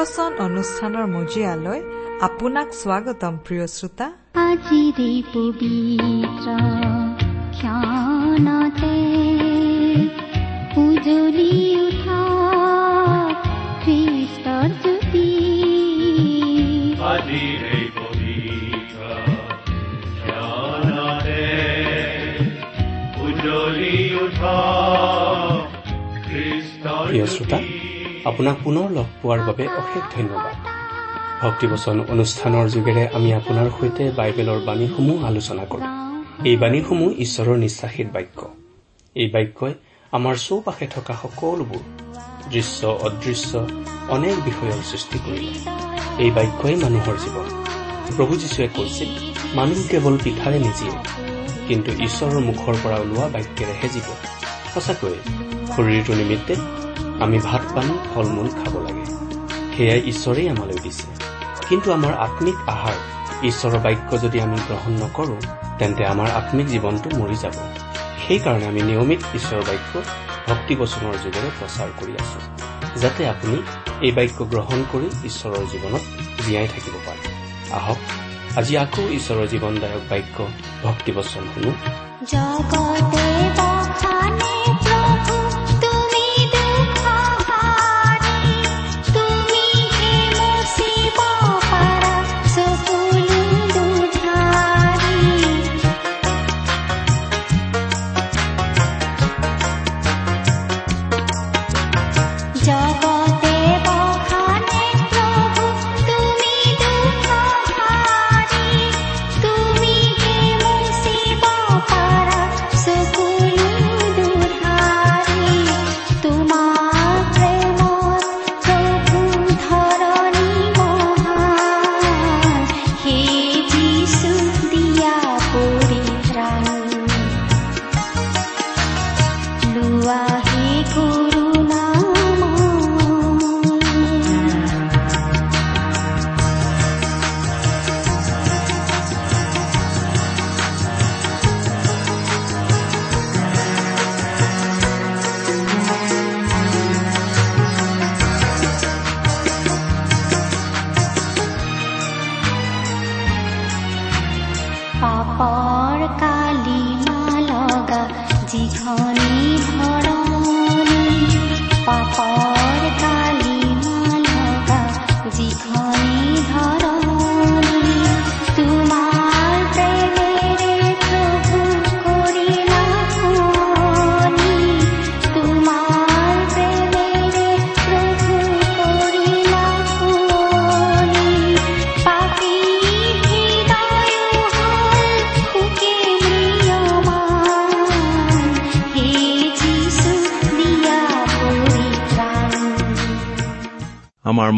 ভক্তিবচন অনুষ্ঠানৰ মজিয়ালৈ আপোনাক স্বাগতম প্ৰিয় শ্ৰোতা। আজিৰে পবিত্ৰ আপোনাক পুনৰ লগ পোৱাৰ বাবে অশেষ ধন্যবাদ। ভক্তিবচন অনুষ্ঠানৰ যোগেৰে আমি আপোনাৰ সৈতে বাইবেলৰ বাণীসমূহ আলোচনা কৰোঁ। এই বাণীসমূহ ঈশ্বৰৰ নিশ্বাসিত বাক্য। এই বাক্যই আমাৰ চৌপাশে থকা সকলোবোৰ দৃশ্য অদৃশ্য অনেক বিষয়ৰ সৃষ্টি কৰিব এই বাক্যই মানুহৰ জীৱন। প্ৰভু যীশুৱে কৈছিল মানুহ কেৱল পিঠাৰে নিজিয়ে কিন্তু ঈশ্বৰৰ মুখৰ পৰা ওলোৱা বাক্যেৰেহে জীৱ। সঁচাকৈয়ে শৰীৰটো নিমিত্তে আমি ভাত পানী ফল মূল খাব লাগে। সেয়াই ঈশ্বৰেই আমালৈ দিছে। কিন্তু আমাৰ আত্মিক আহাৰ ঈশ্বৰৰ বাক্য যদি আমি গ্ৰহণ নকৰো তেন্তে আমাৰ আত্মিক জীৱনটো মৰি যাব। সেইকাৰণে আমি নিয়মিত ঈশ্বৰৰ বাক্য ভক্তিবচনৰ যোগেৰে প্ৰচাৰ কৰি আছো যাতে আপুনি এই বাক্য গ্ৰহণ কৰি ঈশ্বৰৰ জীৱনত জীয়াই থাকিব পাৰে। আহক আজি আকৌ ঈশ্বৰৰ জীৱনদায়ক বাক্য ভক্তিবচন শুনো জগতে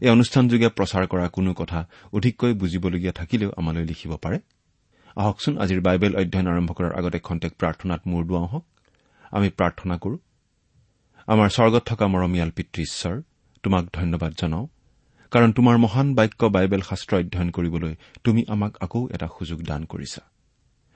এই অনুষ্ঠানযোগে প্ৰচাৰ কৰা কোনো কথা অধিককৈ বুজিবলগীয়া থাকিলেও আমালৈ লিখিব পাৰে। আহকচোন আজিৰ বাইবেল অধ্যয়ন আৰম্ভ কৰাৰ আগতে খন্তেক প্ৰাৰ্থনাত মূৰ দুৱাওঁ হওক। আমি প্ৰাৰ্থনা কৰো। আমাৰ স্বৰ্গত থকা মৰমীয়াল পিতৃ ঈশ্বৰ তোমাক ধন্যবাদ জনাওঁ। কাৰণ তোমাৰ মহান বাক্য বাইবেল শাস্ত্ৰ অধ্যয়ন কৰিবলৈ তুমি আমাক আকৌ এটা সুযোগ দান কৰিছা।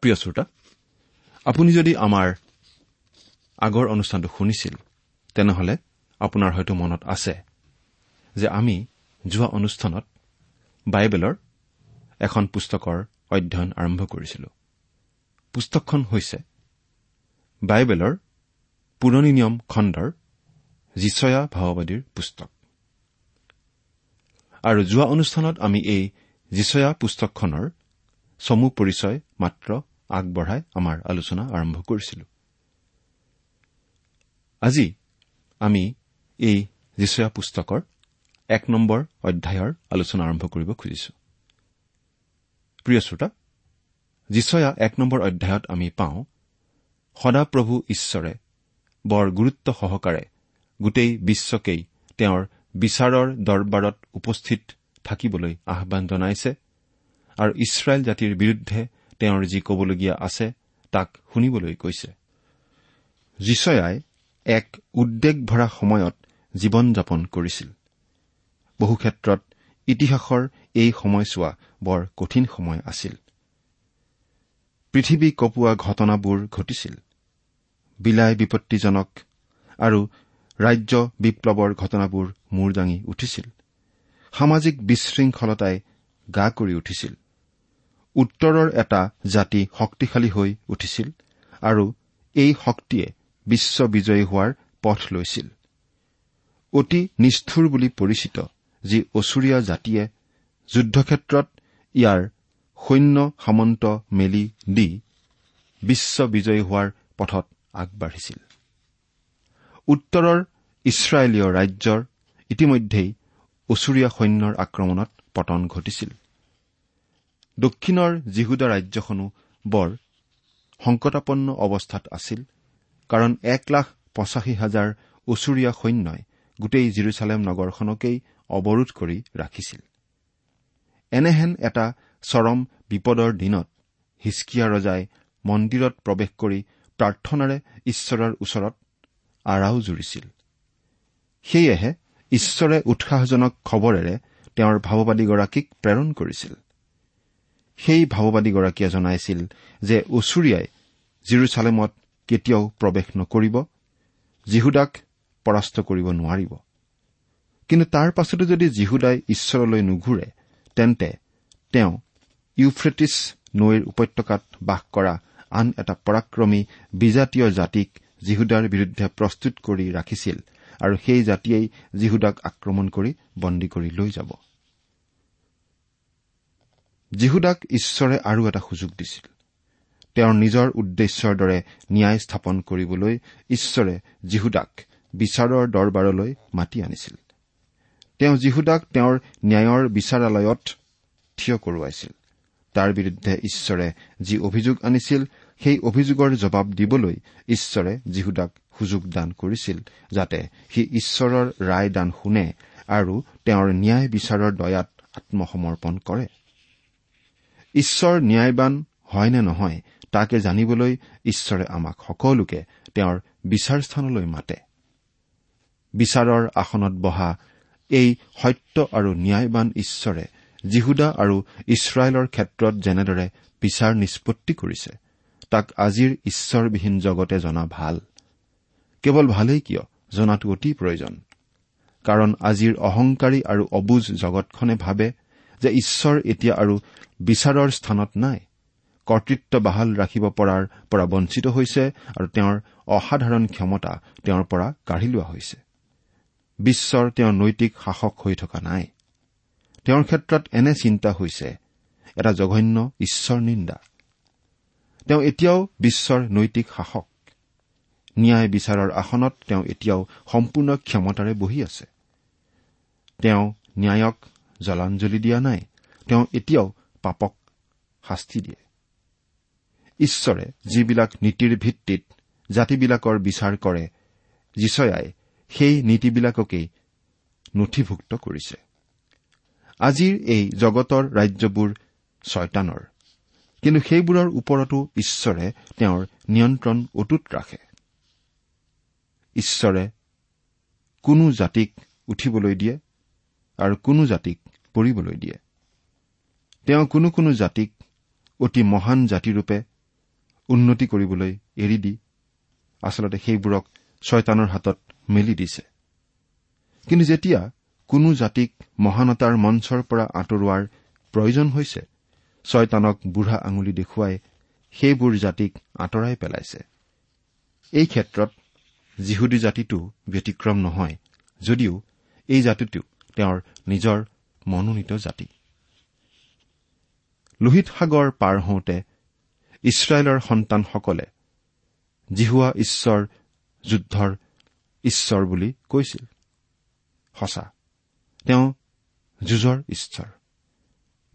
প্ৰিয় শ্ৰোতা আপুনি যদি আমাৰ আগৰ অনুষ্ঠানটো শুনিছিল তেনেহলে আপোনাৰ হয়তো মনত আছে যে আমি যোৱা অনুষ্ঠানত বাইবেলৰ এখন পুস্তকৰ অধ্যয়ন আৰম্ভ কৰিছিলো। পুস্তকখন হৈছে বাইবেলৰ পুৰণি নিয়ম খণ্ডৰ জীচয়া ভাওবাদীৰ পুস্তক। আৰু যোৱা অনুষ্ঠানত আমি এই জীচয়া পুস্তকখনৰ চমু পৰিচয় মাত্ৰ আগবঢ়াই আমাৰ আলোচনা আৰম্ভ কৰিছিলো। আজি আমি এই জীচয়া পুস্তকৰ এক নম্বৰ অধ্যায়ৰ আলোচনা আৰম্ভ কৰিব খুজিছো। প্ৰিয় শ্ৰোতা যিচয়া এক নম্বৰ অধ্যায়ত আমি পাওঁ সদাপ্ৰভু ঈশ্বৰে বৰ গুৰুত্ব সহকাৰে গোটেই বিশ্বকেই তেওঁৰ বিচাৰৰ দৰবাৰত উপস্থিত থাকিবলৈ আহান জনাইছে। আৰু ইছৰাইল জাতিৰ বিৰুদ্ধে তেওঁৰ যি কবলগীয়া আছে তাক শুনিবলৈ কৈছে। যিচয়াই এক উদ্বেগ ভৰা সময়ত জীৱন যাপন কৰিছিল। বহু ক্ষেত্ৰত ইতিহাসৰ এই সময়ছোৱা বৰ কঠিন সময় আছিল। পৃথিৱী কঁপোৱা ঘটনাবোৰ ঘটিছিল। বিলাই বিপত্তিজনক আৰু ৰাজ্য বিপ্লৱৰ ঘটনাবোৰ মূৰ দাঙি উঠিছিল। সামাজিক বিশৃংখলতাই গা কৰি উঠিছিল। উত্তৰৰ এটা জাতি শক্তিশালী হৈ উঠিছিল আৰু এই শক্তিয়ে বিশ্ব বিজয়ী হোৱাৰ পথ লৈছিল। অতি নিষ্ঠুৰ বুলি পৰিচিত যি অচুৰীয়া জাতিয়ে যুদ্ধক্ষেত্ৰত ইয়াৰ সৈন্য সামন্ত মেলি দি বিশ্ব বিজয়ী হোৱাৰ পথত আগবাঢ়িছিল। উত্তৰৰ ইছৰাইলীয় ৰাজ্যৰ ইতিমধ্যেই অচুৰীয়া সৈন্যৰ আক্ৰমণত পতন ঘটিছিল। দক্ষিণৰ জিহুদা ৰাজ্যখনো বৰ সংকটাপন্ন অৱস্থাত আছিল কাৰণ এক লাখ পঁচাশী হাজাৰ ওচৰীয়া সৈন্যই গোটেই জিৰচালেম নগৰখনকেই অৱৰোধ কৰি ৰাখিছিল। এনেহেন এটা চৰম বিপদৰ দিনত হিচকিয়া ৰজাই মন্দিৰত প্ৰৱেশ কৰি প্ৰাৰ্থনাৰে ঈশ্বৰৰ ওচৰত আৰাও জুৰিছিল। সেয়েহে ঈশ্বৰে উৎসাহজনক খবৰেৰে তেওঁৰ ভাৱবাদীগৰাকীক প্ৰেৰণ কৰিছিল। সেই ভাৱবাদীগৰাকীয়ে জনাইছিল যে ওচৰীয়াই জিৰচালেমত কেতিয়াও প্ৰৱেশ নকৰিব জিহুদাক পৰাস্ত কৰিব নোৱাৰিব। কিন্তু তাৰ পাছতো যদি জিহুদাই ঈশ্বৰলৈ নুঘূৰে তেন্তে তেওঁ ইউফ্ৰেটিছ নৈৰ উপত্যকাত বাস কৰা আন এটা পৰাক্ৰমী বিজাতীয় জাতিক জিহুদাৰ বিৰুদ্ধে প্ৰস্তুত কৰি ৰাখিছিল আৰু সেই জাতিয়েই জিহুদাক আক্ৰমণ কৰি বন্দী কৰি লৈ যাব। জিহুদাক ঈশ্বৰে আৰু এটা সুযোগ দিছিল। তেওঁৰ নিজৰ উদ্দেশ্যৰ দৰে ন্যায় স্থাপন কৰিবলৈ ঈশ্বৰে জিহুদাক বিচাৰৰ দৰবাৰলৈ মাতি আনিছিল। তেওঁ জিহুদাক তেওঁৰ ন্যায়ৰ বিচাৰালয়ত থিয় কৰোৱাইছিল। তাৰ বিৰুদ্ধে ঈশ্বৰে যি অভিযোগ আনিছিল সেই অভিযোগৰ জবাব দিবলৈ ঈশ্বৰে জিহুদাক সুযোগ দান কৰিছিল যাতে সি ঈশ্বৰৰ ৰায় দান শুনে আৰু তেওঁৰ ন্যায় বিচাৰৰ দয়াত আত্মসমৰ্পণ কৰে। ঈশ্বৰ ন্যায়বান হয় নে নহয় তাকে জানিবলৈ ঈশ্বৰে আমাক সকলোকে তেওঁৰ বিচাৰ স্থানলৈ মাতে। বিচাৰৰ আসনত বহা এই সত্য আৰু ন্যায়বান ঈশ্বৰে জিহুদা আৰু ইছৰাইলৰ ক্ষেত্ৰত যেনেদৰে বিচাৰ নিষ্পত্তি কৰিছে তাক আজিৰ ঈশ্বৰবিহীন জগতে জনা ভাল। কেৱল ভালেই কিয় জনাটো অতি প্ৰয়োজন। কাৰণ আজিৰ অহংকাৰী আৰু অবুজ জগতখনে ভাবে যে ঈশ্বৰ এতিয়া আৰু বিচাৰৰ স্থানত নাই। কৰ্তৃত্ব বাহাল ৰাখিব পৰাৰ পৰা বঞ্চিত হৈছে আৰু তেওঁৰ অসাধাৰণ ক্ষমতা তেওঁৰ পৰা কাঢ়ি লোৱা হৈছে। বিশ্বৰ তেওঁ নৈতিক শাসক হৈ থকা নাই। তেওঁৰ ক্ষেত্ৰত এনে চিন্তা হৈছে এটা জঘন্য ঈশ্বৰ নিন্দা। তেওঁ এতিয়াও বিশ্বৰ নৈতিক শাসক। ন্যায় বিচাৰৰ আসনত তেওঁ এতিয়াও সম্পূৰ্ণ ক্ষমতাৰে বহি আছে। তেওঁ ন্যায়ক জলাঞ্জলি দিয়া নাই। তেওঁ এতিয়াও পাপক শাস্তি দিয়ে। ঈশ্বৰে যিবিলাক নীতিৰ ভিত্তিত জাতিবিলাকৰ বিচাৰ কৰে যিচয়াই সেই নীতিবিলাককেই নথিভুক্ত কৰিছে। আজিৰ এই জগতৰ ৰাজ্যবোৰ ছয়তানৰ কিন্তু সেইবোৰৰ ওপৰতো ঈশ্বৰে তেওঁৰ নিয়ন্ত্ৰণ অটুট ৰাখে। ঈশ্বৰে কোনো জাতিক উঠিবলৈ দিয়ে আৰু কোনো জাতিক পৰিবলৈ দিয়ে। তেওঁ কোনো কোনো জাতিক অতি মহান জাতিৰূপে উন্নতি কৰিবলৈ এৰি দি আচলতে সেইবোৰক ছয়তানৰ হাতত মেলি দিছে। কিন্তু যেতিয়া কোনো জাতিক মহানতাৰ মঞ্চৰ পৰা আঁতৰোৱাৰ প্ৰয়োজন হৈছে ছয়তানক বুঢ়া আঙুলি দেখুৱাই সেইবোৰ জাতিক আঁতৰাই পেলাইছে। এই ক্ষেত্ৰত যিহুদী জাতিটো ব্যতিক্ৰম নহয় যদিও এই জাতিটো তেওঁৰ নিজৰ মনোনীত জাতি। লোহিত সাগৰ পাৰ হওঁতে ইছৰাইলৰ সন্তানসকলে জিহুৱা ঈশ্বৰ যুদ্ধৰ ঈশ্বৰ বুলি কৈছিল। সঁচা তেওঁ যুঁজৰ ঈশ্বৰ।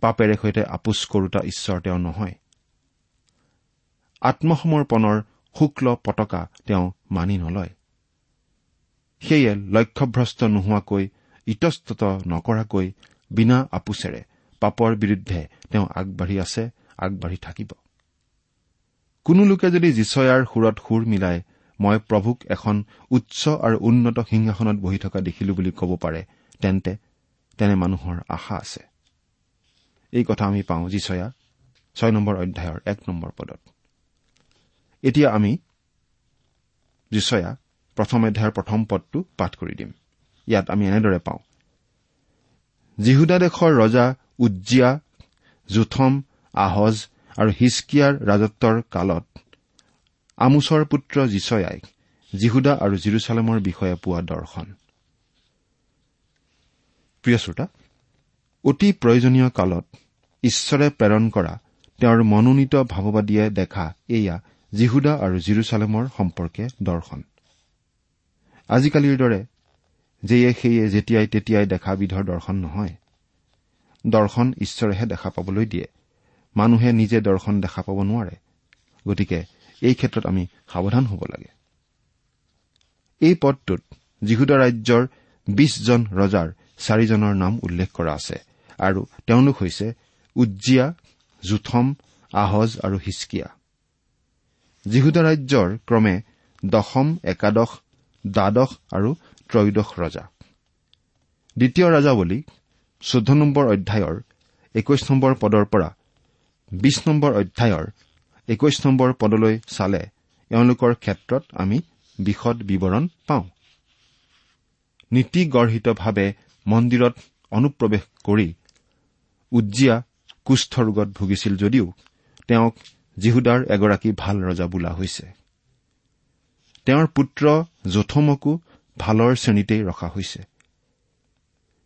পাপেৰে সৈতে আপোচ কৰোতা ঈশ্বৰ তেওঁ নহয়। আত্মসমৰ্পণৰ শুক্ল পতাকা তেওঁ মানি নলয়। সেয়ে লক্ষ্যভ্ৰষ্ট নোহোৱাকৈ ইতস্তত নকৰাকৈ বিনা আপোচেৰে পাপৰ বিৰুদ্ধে তেওঁ আগবাঢ়ি আছে আগবাঢ়ি থাকিব। কোনো লোকে যদি যিচয়াৰ সুৰত সুৰ মিলাই মই প্ৰভুক এখন উচ্চ আৰু উন্নত সিংহাসনত বহি থকা দেখিলো বুলি ক'ব পাৰে তেন্তে তেনে মানুহৰ আশা আছে। এই কথা আমি পাওঁ যিচয়া ছয় নম্বৰ অধ্যায়ৰ এক নম্বৰ পদত। এতিয়া আমি যিচয়া প্ৰথম অধ্যায়ৰ প্ৰথম পদটো পাঠ কৰি দিম। ইয়াত আমি এনেদৰে পাওঁ জিহুদা দেশৰ ৰজা উজ্জিয়া জোথম আহজ আৰু হিচকিয়াৰ ৰাজত্বৰ কালত আমোচৰ পুত্ৰ যিচয়াই জিহুদা আৰু জিৰচালেমৰ বিষয়ে পোৱা দৰ্শন। অতি প্ৰয়োজনীয় কালত ঈশ্বৰে প্ৰেৰণ কৰা তেওঁৰ মনোনীত ভাৱবাদীয়ে দেখা এয়া জিহুদা আৰু জিৰচালেমৰ সম্পৰ্কে দৰ্শন। আজিকালিৰ দৰে যেয়ে সেয়ে যেতিয়াই তেতিয়াই দেখা বিধৰ দৰ্শন নহয়। দৰ্শন ঈশ্বৰেহে দেখা পাবলৈ দিয়ে। মানুহে নিজে দৰ্শন দেখা পাব নোৱাৰে। গতিকে এই ক্ষেত্ৰত আমি সাৱধান হ'ব লাগে। এই পদটোত জিহুদা ৰাজ্যৰ বিশজন ৰজাৰ চাৰিজনৰ নাম উল্লেখ কৰা আছে আৰু তেওঁলোক হৈছে উজ্জিয়া জোথম আহজ আৰু হিচকিয়া। জিহুদা ৰাজ্যৰ ক্ৰমে দশম একাদশ দ্বাদশ আৰু ত্ৰয়োদশ ৰজা। দ্বিতীয় ৰাজাৱলী চৈধ্য নম্বৰ অধ্যায়ৰ একৈশ নম্বৰ পদৰ পৰা বিশ নম্বৰ অধ্যায়ৰ একৈশ নম্বৰ পদলৈ চালে এওঁলোকৰ ক্ষেত্ৰত আমি বিশদ বিৱৰণ পাওঁ। নীতিগৰ্হিতভাৱে মন্দিৰত অনুপ্ৰৱেশ কৰি উজ্জিয়া কুষ্ঠ ৰোগত ভুগিছিল যদিও তেওঁক জিহুদাৰ এগৰাকী ভাল ৰজা বোলা হৈছে। তেওঁৰ পুত্ৰ জোথমকো ভালৰ শ্ৰেণীতেই ৰখা হৈছে।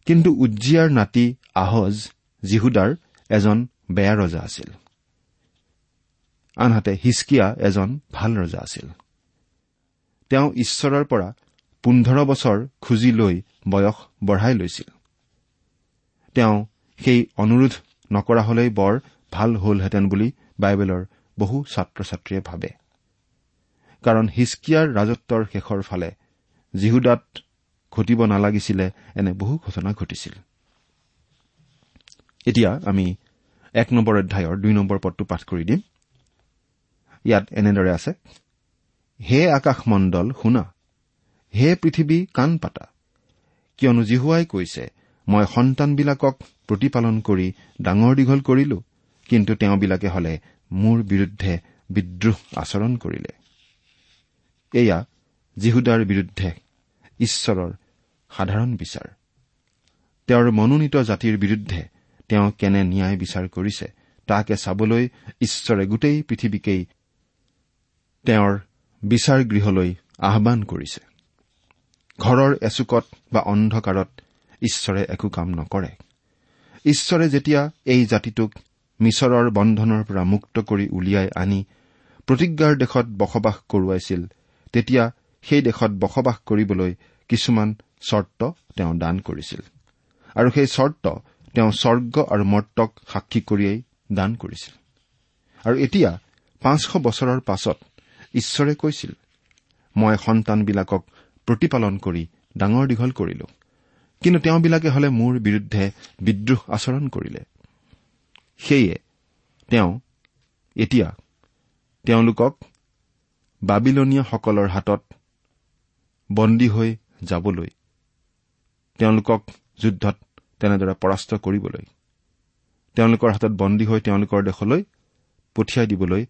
কিন্তু উজ্জিয়াৰ নাতি আহজ জিহুদাৰ এজন বেয়া ৰজা আছিল। আনহাতে হিচকিয়া এজন ভাল ৰজা আছিল। তেওঁ ঈশ্বৰৰ পৰা পোন্ধৰ বছৰ খুজি লৈ বয়স বঢ়াই লৈছিল। তেওঁ সেই অনুৰোধ নকৰা হলেই বৰ ভাল হলহেঁতেন বুলি বাইবেলৰ বহু ছাত্ৰ ছাত্ৰীয়ে ভাবে। কাৰণ হিচকিয়াৰ ৰাজত্বৰ শেষৰ ফালে জিহুদাত ঘটিব নালাগিছিলে এনে বহু ঘটনা ঘটিছিল। এতিয়া আমি এক নম্বৰ অধ্যায়ৰ দুই নম্বৰ পদটো পাঠ কৰি দিম। ইয়াত এনেদৰে আছে হে আকাশমণ্ডল শুনা। হে পৃথিৱী কাণ পাতা। কিয়নো জিহুৱাই কৈছে মই সন্তানবিলাকক প্ৰতিপালন কৰি ডাঙৰ দীঘল কৰিলো কিন্তু তেওঁবিলাকে হলে মোৰ বিৰুদ্ধে বিদ্ৰোহ আচৰণ কৰিলে। এয়া জিহুদাৰ বিৰুদ্ধে ঈশ্বৰৰ সাধাৰণ বিচাৰ। তেওঁৰ মনোনীত জাতিৰ বিৰুদ্ধে তেওঁ কেনে ন্যায় বিচাৰ কৰিছে তাকে চাবলৈ ঈশ্বৰে গোটেই পৃথিৱীকেই তেওঁৰ বিচাৰ গৃহলৈ আহান কৰিছে। ঘৰৰ এচুকত বা অন্ধকাৰত ঈশ্বৰে একো কাম নকৰে। ঈশ্বৰে যেতিয়া এই জাতিটোক মিছৰৰ বন্ধনৰ পৰা মুক্ত কৰি উলিয়াই আনি প্ৰতিজ্ঞাৰ দেশত বসবাস কৰোৱাইছিল তেতিয়া সেই দেশত বসবাস কৰিবলৈ কিছুমান চৰ্ত তেওঁ দান কৰিছিল। আৰু সেই চৰ্ত তেওঁ স্বৰ্গ আৰু মৰ্তক সাক্ষী কৰিয়েই দান কৰিছিল। আৰু এতিয়া পাঁচশ বছৰৰ পাছত ঈশ্বৰে কৈছিল মই সন্তানবিলাকক প্ৰতিপালন কৰি ডাঙৰ দীঘল কৰিলো। কিন্তু তেওঁবিলাকে হলে মোৰ বিৰুদ্ধে বিদ্ৰোহ আচৰণ কৰিলে। সেয়ে তেওঁ এতিয়া তেওঁলোকক বাবিলনীয়াসকলৰ হাতত বন্দী হৈ যাবলৈ। তেওঁলোকক যুদ্ধত তেনেদৰে পৰাস্ত কৰিবলৈ। তেওঁলোকৰ হাতত বন্দী হৈ তেওঁলোকৰ দেশলৈ পঠিয়াই দিবলৈ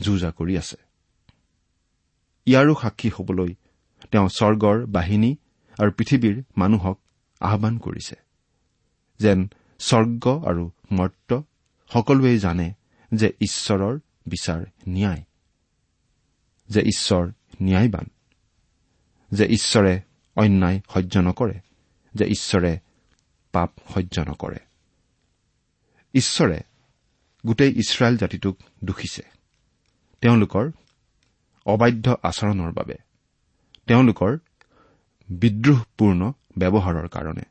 যো জা কৰি আছে। ইয়াৰো সাক্ষী হবলৈ তেওঁ স্বৰ্গৰ বাহিনী আৰু পৃথিৱীৰ মানুহক আহান কৰিছে। যেন স্বৰ্গ আৰু মৰ্ত সকলোৱেই জানে যে ঈশ্বৰৰ বিচাৰ ন্যায়। যে ঈশ্বৰ ন্যায়বান। যে ঈশ্বৰে অন্যায় সহ্য নকৰে যে ঈশ্বৰে পাপ সহ্য নকৰে। ঈশ্বৰে গোটেই ইছৰাইল জাতিটোক দোষিছে। তেওঁলোকৰ অবাধ্য আচৰণৰ বাবে তেওঁলোকৰ বিদ্ৰোহপূৰ্ণ ব্যৱহাৰৰ কাৰণে।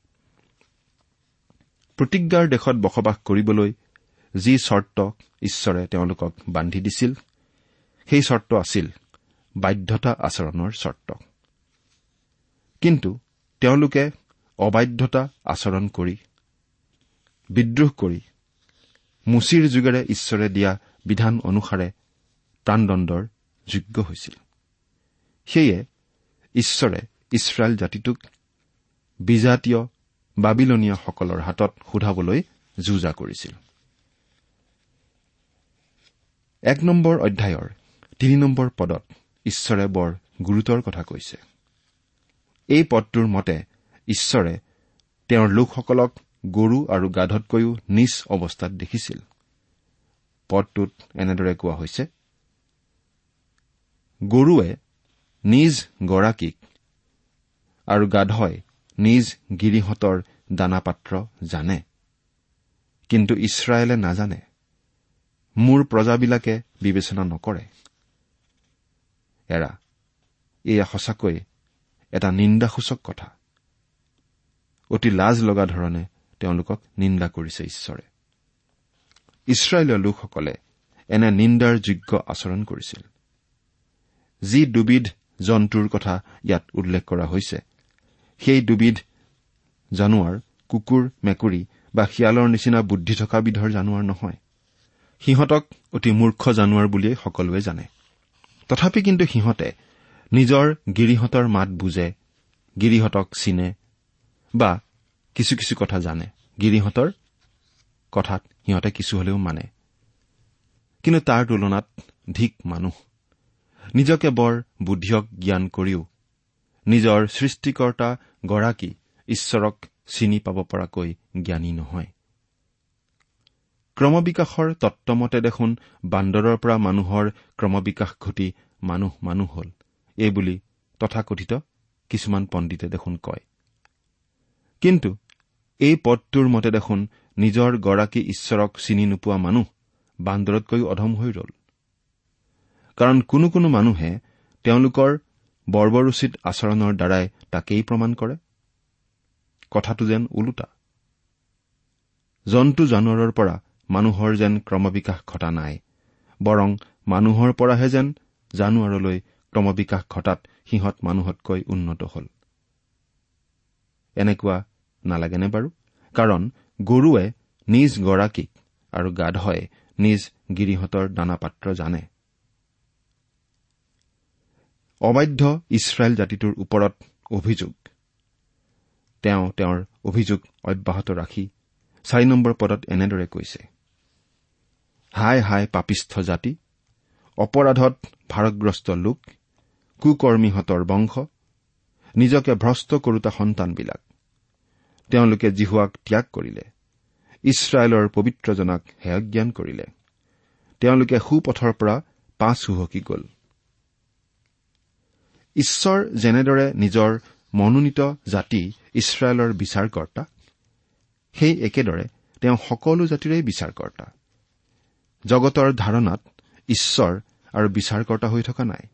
প্ৰতিজ্ঞাৰ দেশত বসবাস কৰিবলৈ যি চৰ্ত ঈশ্বৰে তেওঁলোকক বান্ধি দিছিল সেই চৰ্ত আছিল বাধ্যতা আচৰণৰ চৰ্ত। কিন্তু তেওঁলোকে অবাধ্যতা আচৰণ কৰি বিদ্ৰোহ কৰি মুচিৰ যোগেৰে ঈশ্বৰে দিয়া বিধান অনুসাৰে প্ৰাণদণ্ডৰ যোগ্য হৈছিল। সেয়ে ঈশ্বৰে ইছৰাইল জাতিটোক বিজাতীয় বাবিলনীয়াসকলৰ হাতত সোধাবলৈ যুঁজা কৰিছিল। এক নম্বৰ অধ্যায়ৰ তিনি নম্বৰ পদত ঈশ্বৰে বৰ গুৰুতৰ কথা কৈছে। এই পদটোৰ মতে ঈশ্বৰে তেওঁৰ লোকসকলক গৰু আৰু গাধতকৈও নিজ অৱস্থাত দেখিছিল। পদটোত এনেদৰে কোৱা হৈছে গৰুৱে নিজ গৰাকীক আৰু গাধই নিজ গিৰিহঁতৰ দানাপাত্ৰ জানে। কিন্তু ইছৰাইলে নাজানে। মোৰ প্ৰজাবিলাকে বিবেচনা নকৰে। এৰা এয়া সঁচাকৈ এটা নিন্দাসূচক কথা। অতি লাজ লগা ধৰণে তেওঁলোকক নিন্দা কৰিছে ঈশ্বৰে। ইছৰাইলৰ লোকসকলে এনে নিন্দাৰ যোগ্য আচৰণ কৰিছিল। যি দুবিধ জন্তুৰ কথা ইয়াত উল্লেখ কৰা হৈছে সেই দুবিধ জানুৱাৰ কুকুৰ মেকুৰী বা শিয়ালৰ নিচিনা বুদ্ধি থকা বিধৰ জানুৱাৰ নহয়। সিহঁতক অতি মূৰ্খ জানুৱাৰ বুলিয়েই সকলোৱে জানে। তথাপি কিন্তু সিহঁতে নিজৰ গিৰিহঁতৰ মাত বুজে গিৰিহঁতক চিনে বা কিছু কিছু কথা জানে। গিৰিহঁতৰ কথাত সিহঁতে কিছু হলেও মানে। কিন্তু তাৰ তুলনাত ধিক মানুহ। নিজকে বৰ বুদ্ধিয়ক জ্ঞান কৰিও নিজৰ সৃষ্টিকৰ্তা গৰাকী ঈশ্বৰক চিনি পাব পৰাকৈ জ্ঞানী নহয়। ক্ৰমবিকাশৰ তত্বমতে দেখোন বান্দৰৰ পৰা মানুহৰ ক্ৰমবিকাশ ঘটি মানুহ মানুহ হল। এইবুলি তথাকথিত কিছুমান পণ্ডিতে দেখোন কয়। কিন্তু এই পদটোৰ মতে দেখোন নিজৰ গৰাকী ঈশ্বৰক চিনি নোপোৱা মানুহ বান্দৰতকৈও অধম হৈ ৰল। কাৰণ কোনো কোনো মানুহে তেওঁলোকৰ বৰ্বৰোচিত আচৰণৰ দ্বাৰাই তাকেই প্ৰমাণ কৰে। কথাটো যেন ওলোটা। জন্তু জানুৱাৰৰ পৰা মানুহৰ যেন ক্ৰমবিকাশ ঘটা নাই বৰং মানুহৰ পৰাহে যেন জানুৱাৰলৈ ক্ৰমবিকাশ ঘটাত সিহঁত মানুহতকৈ উন্নত হল। এনেকুৱা নালাগেনে বাৰু? কাৰণ গৰুৱে নিজ গৰাকীক আৰু গাধই নিজ গিৰিহঁতৰ দানাপাত্ৰ জানে। অবাধ্য ইছৰাইল জাতিটোৰ ওপৰত অভিযোগ। তেওঁ তেওঁৰ অভিযোগ অব্যাহত ৰাখি চাৰি নম্বৰ পদত এনেদৰে কৈছে। হাই হাই পাপিষ্ঠ জাতি অপৰাধত ভাৰগ্ৰস্ত লোক কুকৰ্মীহঁতৰ বংশ নিজকে ভ্ৰষ্ট কৰোতা সন্তানবিলাক। তেওঁলোকে জিহুৱাক ত্যাগ কৰিলে। ইছৰাইলৰ পবিত্ৰজনাক হেয়জ্ঞান কৰিলে। তেওঁলোকে সুপথৰ পৰা পাঁচ সুহকি গ'ল। ঈশ্বৰ যেনেদৰে নিজৰ মনোনীত জাতি ইছৰাইলৰ বিচাৰকৰ্তা সেই একেদৰে তেওঁ সকলো জাতিৰে বিচাৰকৰ্তা। জগতৰ ধাৰণাত ঈশ্বৰ আৰু বিচাৰকৰ্তা হৈ থকা নাই।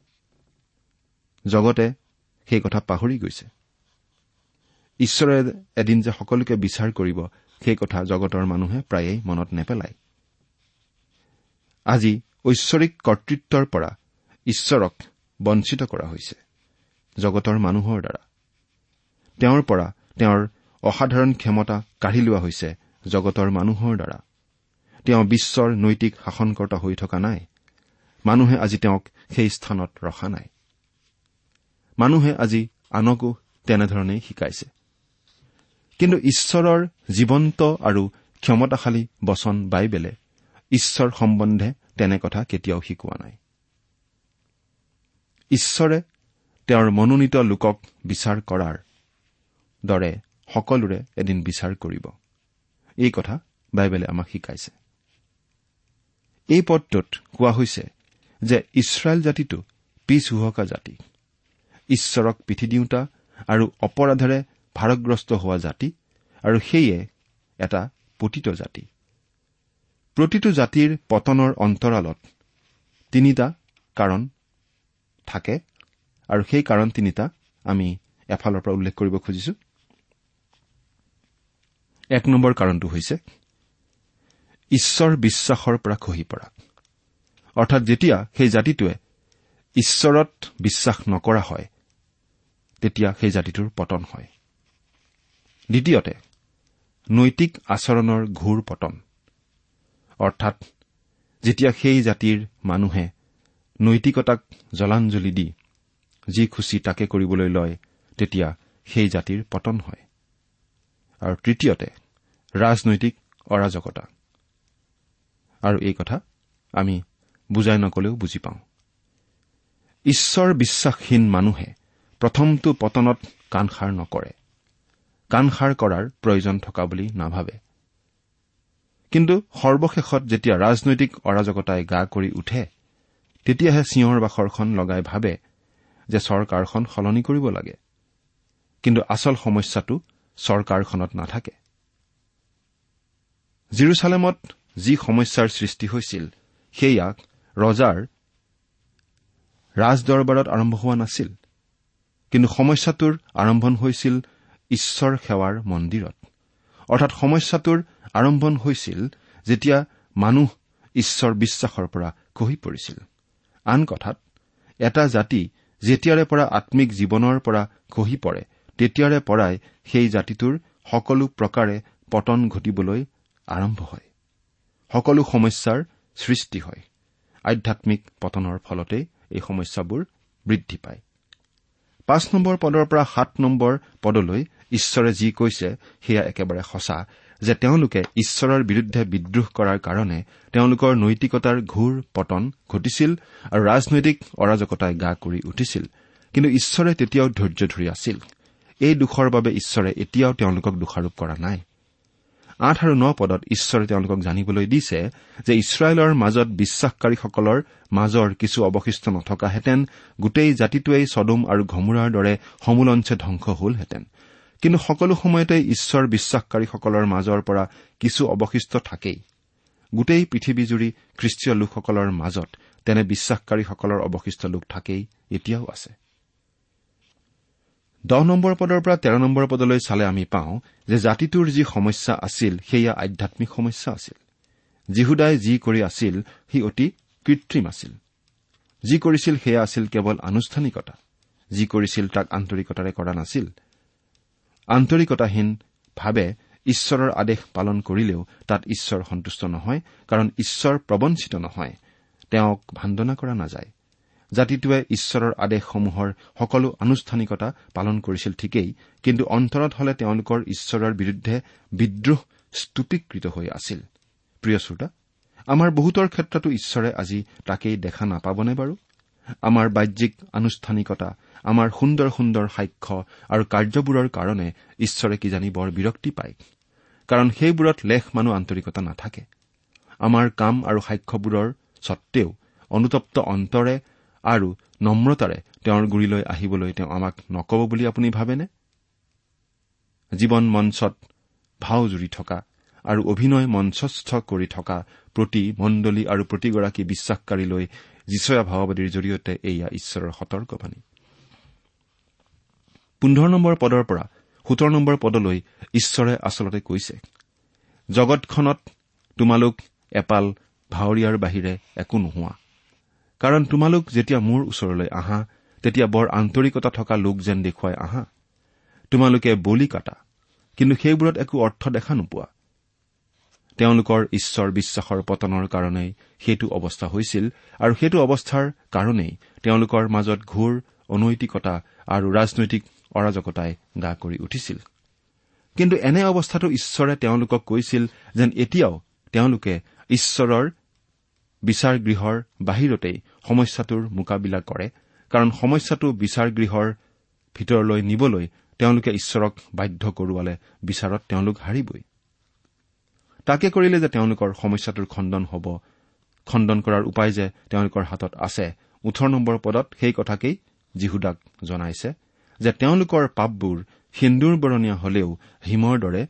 জগতে সেই কথা পাহৰি গৈছে। ঈশ্বৰে এদিন যে সকলোকে বিচাৰ কৰিব সেই কথা জগতৰ মানুহে প্ৰায়েই মনত নেপেলায়। আজি ঐশ্বৰিক কৰ্তৃত্বৰ পৰা ঈশ্বৰক বঞ্চিত কৰা হৈছে জগতৰ মানুহৰ দ্বাৰা। তেওঁৰ পৰা তেওঁৰ অসাধাৰণ ক্ষমতা কাঢ়ি লোৱা হৈছে জগতৰ মানুহৰ দ্বাৰা। তেওঁ বিশ্বৰ নৈতিক শাসনকৰ্তা হৈ থকা নাই। মানুহে আজি তেওঁক সেই স্থানত ৰখা নাই। মানুহে আজি আনকো তেনেধৰণেই শিকাইছে। কিন্তু ঈশ্বৰৰ জীৱন্ত আৰু ক্ষমতাশালী বচন বাইবেলে ঈশ্বৰ সম্বন্ধে তেনে কথা কেতিয়াও শিকোৱা নাই। ঈশ্বৰে তেওঁৰ মনোনীত লোকক বিচাৰ কৰাৰ দৰে সকলোৰে এদিন বিচাৰ কৰিব। এই কথা বাইবেলে আমাক শিকাইছে। এই পদটোত কোৱা হৈছে যে ইছৰাইল জাতিটো পিছ হুহকা জাতি। ঈশ্বৰক পিঠি দিওঁতা আৰু অপৰাধেৰে ভাৰগ্ৰস্ত হোৱা জাতি আৰু সেয়ে এটা পতিত জাতি। প্ৰতিটো জাতিৰ পতনৰ অন্তৰালত তিনিটা কাৰণ থাকে আৰু সেই কাৰণ তিনিটা আমি এফালৰ পৰা উল্লেখ কৰিব খুজিছো। এক নম্বৰ কাৰণটো হৈছে ঈশ্বৰ বিশ্বাসৰ পৰা খহি পৰা। অৰ্থাৎ যেতিয়া সেই জাতিটোৱে ঈশ্বৰত বিশ্বাস নকৰা হয় তেতিয়া সেই জাতিটোৰ পতন হয়। দ্বিতীয়তে নৈতিক আচৰণৰ ঘূৰ পতন। অৰ্থাৎ যেতিয়া সেই জাতিৰ মানুহে নৈতিকতাক জলাঞ্জলি দি যি খুচি তাকে কৰিবলৈ লয় তেতিয়া সেই জাতিৰ পতন হয়। আৰু তৃতীয়তে ৰাজনৈতিক অৰাজকতা। আৰু এই কথা আমি বুজাই নকলেও বুজি পাওঁ। ঈশ্বৰ বিশ্বাসহীন মানুহে প্ৰথমটো পতনত কাণসাৰ নকৰে। কাণসাৰ কৰাৰ প্ৰয়োজন থকা বুলি নাভাবে। কিন্তু সৰ্বশেষত যেতিয়া ৰাজনৈতিক অৰাজকতাই গা কৰি উঠে তেতিয়াহে চিঞৰ বাখৰখন লগাই ভাবে যে চৰকাৰখন সলনি কৰিব লাগে। কিন্তু আচল সমস্যাটো চৰকাৰখনত নাথাকে। জিৰচালেমত যি সমস্যাৰ সৃষ্টি হৈছিল সেয়া ৰজাৰ ৰাজদৰবাৰত আৰম্ভ হোৱা নাছিল। কিন্তু সমস্যাটোৰ আৰম্ভণ হৈছিল ঈশ্বৰ সেৱাৰ মন্দিৰত। অৰ্থাৎ সমস্যাটোৰ আৰম্ভণ হৈছিল যেতিয়া মানুহ ঈশ্বৰ বিশ্বাসৰ পৰা খহি পৰিছিল। আন কথাত এটা জাতি যেতিয়াৰে পৰা আম্মিক জীৱনৰ পৰা খহি পৰে তেতিয়াৰে পৰাই সেই জাতিটোৰ সকলো প্ৰকাৰে পতন ঘটিবলৈ আৰম্ভ হয়। সকলো সমস্যাৰ সৃষ্টি হয়। আধ্যামিক পতনৰ ফলতেই এই সমস্যাবোৰ বৃদ্ধি পায়। পাঁচ নম্বৰ পদৰ পৰা সাত নম্বৰ পদলৈ ঈশ্বৰে যি কৈছে সেয়া একেবাৰে সঁচা যে তেওঁলোকে ঈশ্বৰৰ বিৰুদ্ধে বিদ্ৰোহ কৰাৰ কাৰণে তেওঁলোকৰ নৈতিকতাৰ ঘূৰ পতন ঘটিছিল আৰু ৰাজনৈতিক অৰাজকতাই গা কৰি উঠিছিল। কিন্তু ঈশ্বৰে তেতিয়াও ধৈৰ্য ধৰি আছিল। এই দোষৰ বাবে ঈশ্বৰে এতিয়াও তেওঁলোকক দোষাৰোপ কৰা নাই। আঠ আৰু ন পদত ঈশ্বৰে তেওঁলোকক জানিবলৈ দিছে যে ইছৰাইলৰ মাজত বিশ্বাসকাৰীসকলৰ মাজৰ কিছু অৱশিষ্ট নথকাহেঁতেন গোটেই জাতিটোৱেই চদুম আৰু ঘমুৰাৰ দৰে সমূলঞ্চে ধ্বংস হলহেঁতেন। কিন্তু সকলো সময়তে ঈশ্বৰ বিশ্বাসকাৰীসকলৰ মাজৰ পৰা কিছু অৱশিষ্ট থাকেই। গোটেই পৃথিৱীজুৰি খ্ৰীষ্টীয় লোকসকলৰ মাজত তেনে বিশ্বাসকাৰীসকলৰ অৱশিষ্ট লোক থাকেই এতিয়াও আছে। দহ নম্বৰ পদৰ পৰা তেৰ নম্বৰ পদলৈ চালে আমি পাওঁ যে জাতিটোৰ যি সমস্যা আছিল সেয়া আধ্যামিক সমস্যা আছিল। যীহুদাই যি কৰি আছিল সি অতি কৃত্ৰিম আছিল। যি কৰিছিল সেয়া আছিল কেৱল আনুষ্ঠানিকতা। যি কৰিছিল তাক আন্তৰিকতাৰে কৰা নাছিল। আন্তৰিকতাহীনভাৱে ঈশ্বৰৰ আদেশ পালন কৰিলেও তাত ঈশ্বৰ সন্তুষ্ট নহয় কাৰণ ঈশ্বৰ প্ৰবঞ্চিত নহয়। তেওঁক ভাণ্ডনা কৰা নাযায়। জাতিটোৱে ঈশ্বৰৰ আদেশসমূহৰ সকলো আনুষ্ঠানিকতা পালন কৰিছিল ঠিকেই কিন্তু অন্তৰত হলে তেওঁলোকৰ ঈশ্বৰৰ বিৰুদ্ধে বিদ্ৰোহ স্তূপীকৃত হৈ আছিল। প্ৰিয় শ্ৰোতা আমাৰ বহুতৰ ক্ষেত্ৰতো ঈশ্বৰে আজি তাকেই দেখা নাপাবনে বাৰু? আমাৰ বাহ্যিক আনুষ্ঠানিকতা আমাৰ সুন্দৰ সুন্দৰ সাক্ষ্য আৰু কাৰ্যবোৰৰ কাৰণে ঈশ্বৰে কিজানি বৰ বিৰক্তি পায়? কাৰণ সেইবোৰত লেখ মানুহ আন্তৰিকতা নাথাকে। আমাৰ কাম আৰু সাক্ষ্যবোৰৰ সত্বেও অনুতপ্ত অন্তৰে আৰু নম্ৰতাৰে তেওঁৰ গুৰিলৈ আহিবলৈ তেওঁ আমাক নকব বুলি আপুনি ভাবেনে? জীৱন মঞ্চত ভাও জুৰি থকা আৰু অভিনয় মঞ্চস্থ কৰি থকা প্ৰতি মণ্ডলী আৰু প্ৰতিগৰাকী বিশ্বাসকাৰীলৈ যিচয়া ভাওবাদীৰ জৰিয়তে এয়া ঈশ্বৰৰ সতৰ্কবাণী। পোন্ধৰ নম্বৰ পদৰ পৰা সোতৰ নম্বৰ পদলৈ ঈশ্বৰে আচলতে কৈছে জগতখনত তোমালোক এপাল ভাৱৰীয়াৰ বাহিৰে একো নোহোৱা। কাৰণ তোমালোক যেতিয়া মোৰ ওচৰলৈ আহা তেতিয়া বৰ আন্তৰিকতা থকা লোক যেন দেখুৱাই আহা। তোমালোকে বলি কাটা কিন্তু সেইবোৰত একো অৰ্থ দেখা নোপোৱা। তেওঁলোকৰ ঈশ্বৰ বিশ্বাসৰ পতনৰ কাৰণেই সেইটো অৱস্থা হৈছিল আৰু সেইটো অৱস্থাৰ কাৰণেই তেওঁলোকৰ মাজত ঘোৰ অনৈতিকতা আৰু ৰাজনৈতিক অৰাজকতাই গা কৰি উঠিছিল। কিন্তু এনে অৱস্থাতো ঈশ্বৰে তেওঁলোকক কৈছিল যেন এতিয়াও তেওঁলোকে ঈশ্বৰৰ বিচাৰ গৃহৰ বাহিৰতেই সমস্যাটোৰ মোকাবিলা কৰে কাৰণ সমস্যাটো বিচাৰ গৃহৰ ভিতৰলৈ নিবলৈ তেওঁলোকে ঈশ্বৰক বাধ্য কৰোৱালে বিচাৰত তেওঁলোক হাৰিবই। তাকে কৰিলে যে তেওঁলোকৰ সমস্যাটোৰ খণ্ডন হ'ব খণ্ডন কৰাৰ উপায় যে তেওঁলোকৰ হাতত আছে। ওঠৰ নম্বৰ পদত সেই কথাকেই যীহুদাক জনাইছে যে তেওঁলোকৰ পাপবোৰ সিন্দুৰ বৰণীয়া হলেও হিমৰ দৰে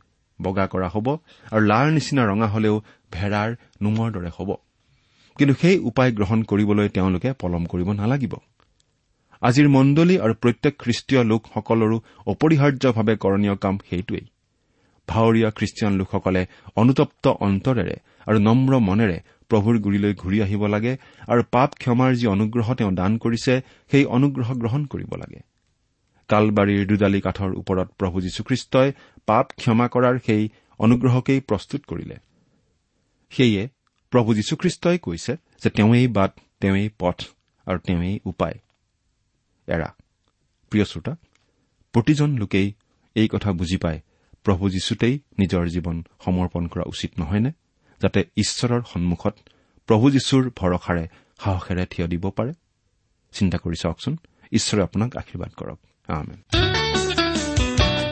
বগা কৰা হ'ব আৰু লাৰ নিচিনা ৰঙা হলেও ভেড়াৰ নোমৰ দৰে হ'ব। কিন্তু সেই উপায় গ্ৰহণ কৰিবলৈ তেওঁলোকে পলম কৰিব নালাগিব। আজিৰ মণ্ডলী আৰু প্ৰত্যেক খ্ৰীষ্টীয় লোকসকলৰো অপৰিহাৰ্যভাৱে কৰণীয় কাম সেইটোৱেই। ভাৱৰীয়া খ্ৰীষ্টিয়ান লোকসকলে অনুতপ্ত অন্তৰেৰে আৰু নম্ৰ মনেৰে প্ৰভুৰ গুৰিলৈ ঘূৰি আহিব লাগে আৰু পাপ ক্ষমাৰ যি অনুগ্ৰহ তেওঁ দান কৰিছে সেই অনুগ্ৰহ গ্ৰহণ কৰিব লাগে। কালবাৰীৰ দুডালি কাঠৰ ওপৰত প্ৰভু যীশুখ্ৰীষ্টই পাপ ক্ষমা কৰাৰ সেই অনুগ্ৰহকেই প্ৰস্তুত কৰিলে। সেয়ে প্ৰভু যীশুখ্ৰীষ্টই কৈছে যে তেওঁৱেই বাট তেওঁৱেই পথ আৰু তেওঁৱেই উপায়। এৰা প্ৰিয় শ্ৰোতা প্ৰতিজন লোকেই এই কথা বুজি পায় প্ৰভু যীশুতেই নিজৰ জীৱন সমৰ্পণ কৰা উচিত নহয়নে? যাতে ঈশ্বৰৰ সন্মুখত প্ৰভু যীশুৰ ভৰসাৰে সাহসেৰে থিয় দিব পাৰে। চিন্তা কৰি চাওকচোন ঈশ্বৰে আপোনাক আশীৰ্বাদ কৰক।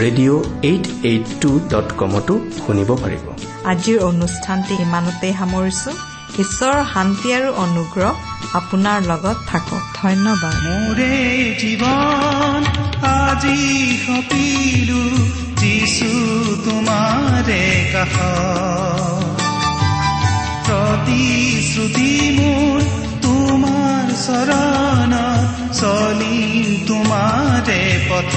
radio' eight eight two dot কমতো শুনিব পাৰিব। আজিৰ অনুষ্ঠানটি ইমানতে সামৰিছো। ঈশ্বৰৰ শান্তি আৰু অনুগ্ৰহ আপোনাৰ লগত থাকক। ধন্যবাদ। মোৰে জীৱন আজি সপিলো যিছু তোমাৰে কাষ প্ৰতিশ্ৰুতি মোৰ তোমাৰ চৰণ চলিম তোমাৰে পথ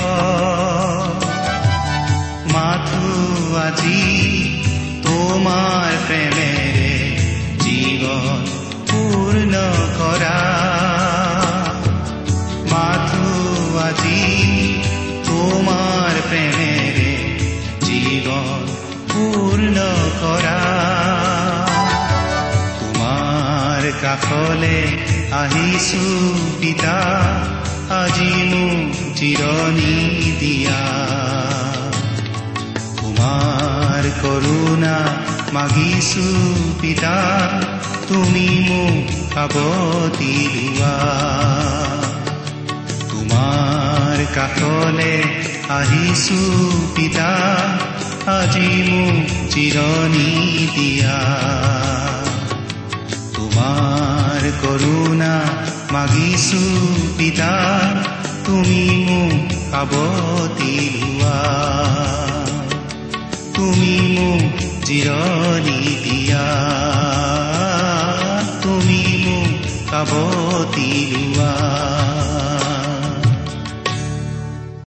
মাথো আজি তোমাৰ প্ৰেমেৰে জীৱন পূৰ্ণ কৰা মাথো আজি তোমাৰ প্ৰেমেৰে জীৱন পূৰ্ণ কৰা তোমাৰ কাষলে আহিছো পিতা আজি মোক জিৰণি দিয়া। তোমাৰ কৰোণা মাগিছো পিতা তুমি মোক সাৱতি লোৱা তোমাৰ কাষলে আহিছো পিতা আজি মোক জিৰণি দিয়া। তোমাৰ কৰোণা মাগিছো পিতা তুমি মোক সাৱতি লোৱা তুমি মোক জিৰণি দিয়া। তুমি মোক সাৱতি লোৱা।